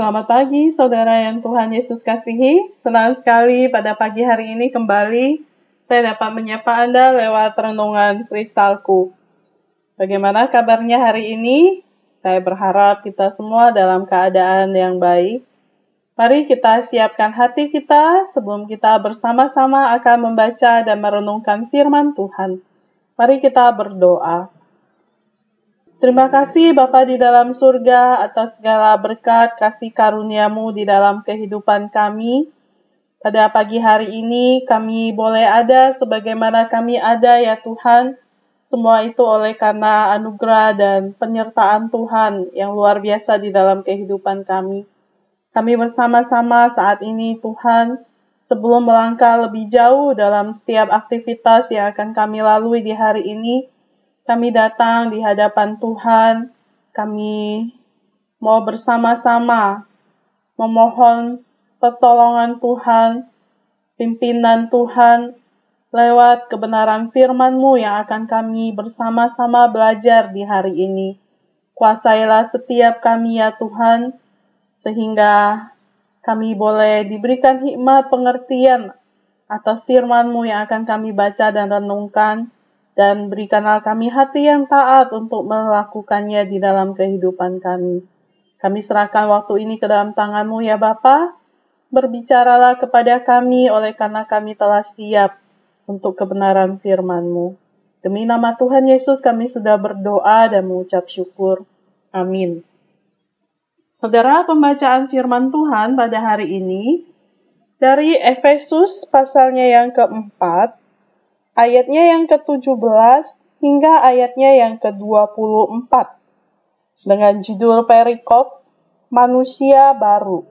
Selamat pagi, saudara yang Tuhan Yesus kasihi. Senang sekali pada pagi hari ini kembali saya dapat menyapa Anda lewat renungan kristalku. Bagaimana kabarnya hari ini? Saya berharap kita semua dalam keadaan yang baik. Mari kita siapkan hati kita sebelum kita bersama-sama akan membaca dan merenungkan firman Tuhan. Mari kita berdoa. Terima kasih Bapa di dalam surga atas segala berkat kasih karuniamu di dalam kehidupan kami. Pada pagi hari ini kami boleh ada sebagaimana kami ada ya Tuhan. Semua itu oleh karena anugerah dan penyertaan Tuhan yang luar biasa di dalam kehidupan kami. Kami bersama-sama saat ini Tuhan, sebelum melangkah lebih jauh dalam setiap aktivitas yang akan kami lalui di hari ini, kami datang di hadapan Tuhan, kami mau bersama-sama memohon pertolongan Tuhan, pimpinan Tuhan, lewat kebenaran firman-Mu yang akan kami bersama-sama belajar di hari ini. Kuasailah setiap kami ya Tuhan, sehingga kami boleh diberikan hikmat pengertian atas firman-Mu yang akan kami baca dan renungkan, dan berikanlah kami hati yang taat untuk melakukannya di dalam kehidupan kami. Kami serahkan waktu ini ke dalam tanganmu ya Bapa. Berbicaralah kepada kami oleh karena kami telah siap untuk kebenaran firman-Mu. Demi nama Tuhan Yesus kami sudah berdoa dan mengucap syukur. Amin. Saudara, pembacaan firman Tuhan pada hari ini dari Efesus pasalnya yang keempat ayatnya yang ke-17 hingga ayatnya yang ke-24 dengan judul perikop Manusia Baru.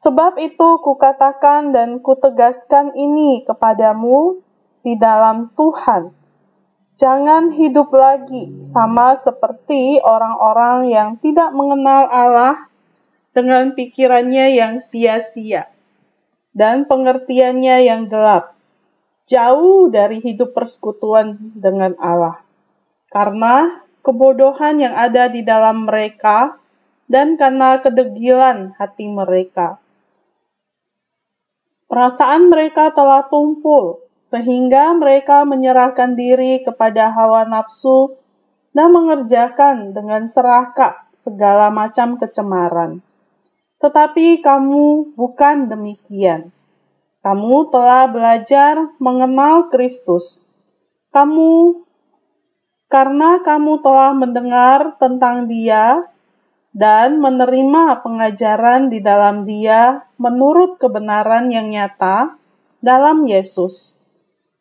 Sebab itu kukatakan dan kutegaskan ini kepadamu di dalam Tuhan. Jangan hidup lagi sama seperti orang-orang yang tidak mengenal Allah dengan pikirannya yang sia-sia dan pengertiannya yang gelap jauh dari hidup persekutuan dengan Allah. Karena kebodohan yang ada di dalam mereka dan karena kedegilan hati mereka. Perasaan mereka telah tumpul sehingga mereka menyerahkan diri kepada hawa nafsu dan mengerjakan dengan serakah segala macam kecemaran. Tetapi kamu bukan demikian kamu telah belajar mengenal Kristus. Kamu karena kamu telah mendengar tentang Dia dan menerima pengajaran di dalam Dia menurut kebenaran yang nyata dalam Yesus,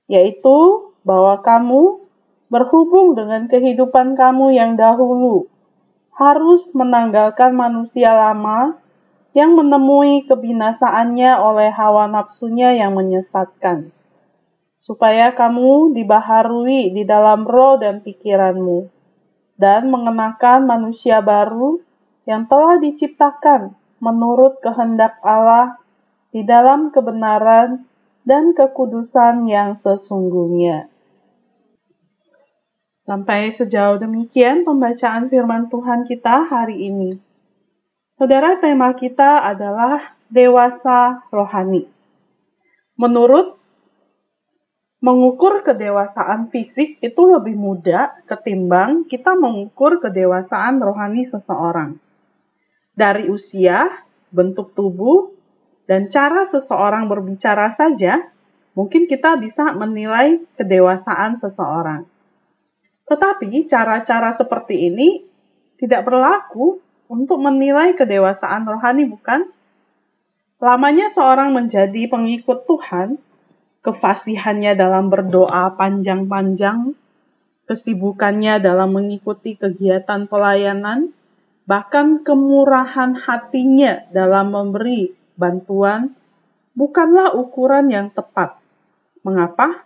yaitu bahwa kamu berhubung dengan kehidupan kamu yang dahulu harus menanggalkan manusia lama yang menemui kebinasaannya oleh hawa nafsunya yang menyesatkan, supaya kamu dibaharui di dalam roh dan pikiranmu, dan mengenakan manusia baru yang telah diciptakan menurut kehendak Allah di dalam kebenaran dan kekudusan yang sesungguhnya. Sampai sejauh demikian pembacaan firman Tuhan kita hari ini. Saudara, tema kita adalah dewasa rohani. Menurut mengukur kedewasaan fisik itu lebih mudah ketimbang kita mengukur kedewasaan rohani seseorang. Dari usia, bentuk tubuh, dan cara seseorang berbicara saja, mungkin kita bisa menilai kedewasaan seseorang. Tetapi cara-cara seperti ini tidak berlaku untuk menilai kedewasaan rohani, bukan? Lamanya seorang menjadi pengikut Tuhan, kefasihannya dalam berdoa panjang-panjang, kesibukannya dalam mengikuti kegiatan pelayanan, bahkan kemurahan hatinya dalam memberi bantuan, bukanlah ukuran yang tepat. Mengapa?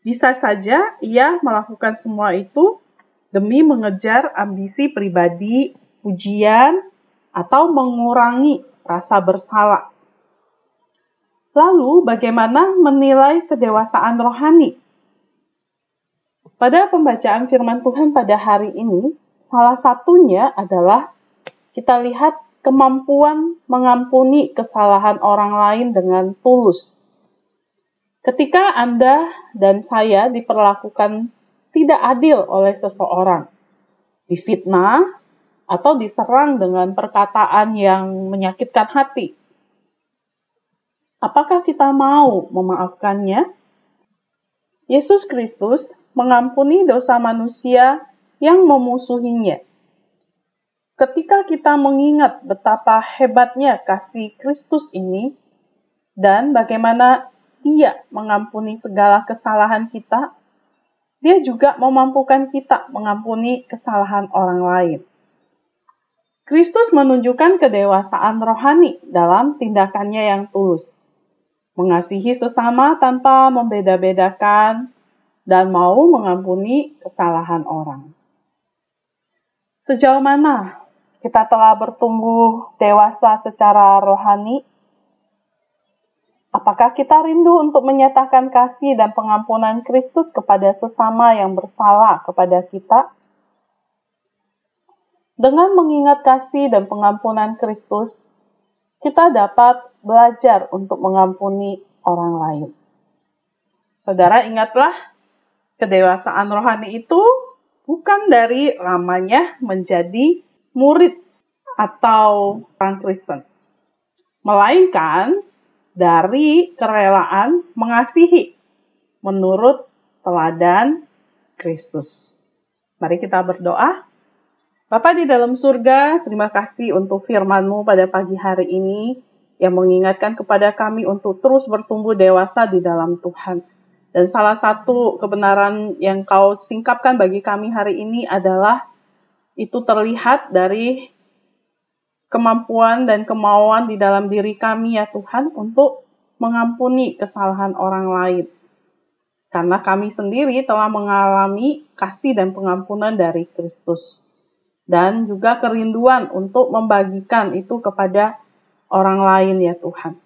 Bisa saja ia melakukan semua itu demi mengejar ambisi pribadi pujian, atau mengurangi rasa bersalah. Lalu, bagaimana menilai kedewasaan rohani? Pada pembacaan firman Tuhan pada hari ini, salah satunya adalah kita lihat kemampuan mengampuni kesalahan orang lain dengan tulus. Ketika Anda dan saya diperlakukan tidak adil oleh seseorang, difitnah, atau diserang dengan perkataan yang menyakitkan hati, apakah kita mau memaafkannya? Yesus Kristus mengampuni dosa manusia yang memusuhinya ketika kita mengingat betapa hebatnya kasih Kristus ini dan bagaimana Dia mengampuni segala kesalahan kita, Dia juga memampukan kita mengampuni kesalahan orang lain. Kristus menunjukkan kedewasaan rohani dalam tindakannya yang tulus, mengasihi sesama tanpa membeda-bedakan, dan mau mengampuni kesalahan orang. Sejauh mana kita telah bertumbuh dewasa secara rohani? Apakah kita rindu untuk menyatakan kasih dan pengampunan Kristus kepada sesama yang bersalah kepada kita? Dengan mengingat kasih dan pengampunan Kristus, kita dapat belajar untuk mengampuni orang lain. Saudara, ingatlah, kedewasaan rohani itu bukan dari lamanya menjadi murid atau orang Kristen, melainkan dari kerelaan mengasihi menurut teladan Kristus. Mari kita berdoa. Bapa di dalam surga, terima kasih untuk firman-Mu pada pagi hari ini yang mengingatkan kepada kami untuk terus bertumbuh dewasa di dalam Tuhan. Dan salah satu kebenaran yang kau singkapkan bagi kami hari ini adalah itu terlihat dari kemampuan dan kemauan di dalam diri kami ya Tuhan untuk mengampuni kesalahan orang lain. Karena kami sendiri telah mengalami kasih dan pengampunan dari Kristus. Dan juga kerinduan untuk membagikan itu kepada orang lain ya Tuhan.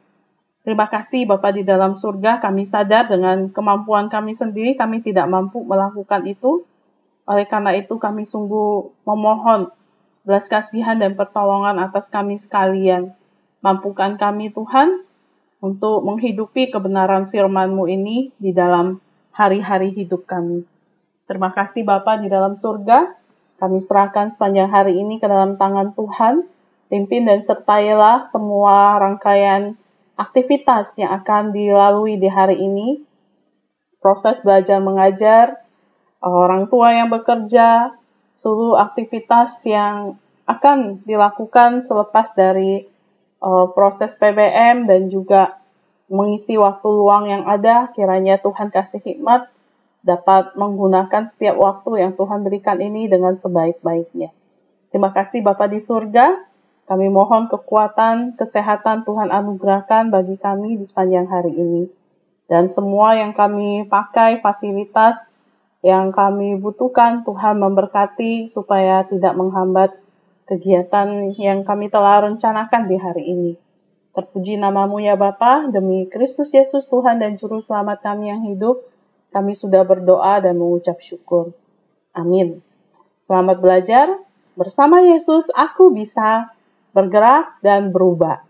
Terima kasih Bapak di dalam surga, kami sadar dengan kemampuan kami sendiri, kami tidak mampu melakukan itu. Oleh karena itu kami sungguh memohon belas kasihan dan pertolongan atas kami sekalian. Mampukan kami Tuhan untuk menghidupi kebenaran firman-Mu ini di dalam hari-hari hidup kami. Terima kasih Bapa di dalam surga. Kami serahkan sepanjang hari ini ke dalam tangan Tuhan. Pimpin dan sertailah semua rangkaian aktivitas yang akan dilalui di hari ini. Proses belajar mengajar, orang tua yang bekerja, seluruh aktivitas yang akan dilakukan selepas dari uh, proses PBM dan juga mengisi waktu luang yang ada, kiranya Tuhan kasih hikmat dapat menggunakan setiap waktu yang Tuhan berikan ini dengan sebaik-baiknya. Terima kasih Bapak di surga. Kami mohon kekuatan, kesehatan Tuhan anugerahkan bagi kami di sepanjang hari ini. Dan semua yang kami pakai, fasilitas, yang kami butuhkan. Tuhan memberkati supaya tidak menghambat kegiatan yang kami telah rencanakan di hari ini. Terpuji namamu ya Bapa, demi Kristus Yesus Tuhan dan Juru Selamat kami yang hidup, kami sudah berdoa dan mengucap syukur. Amin. Selamat belajar, bersama Yesus aku bisa bergerak dan berubah.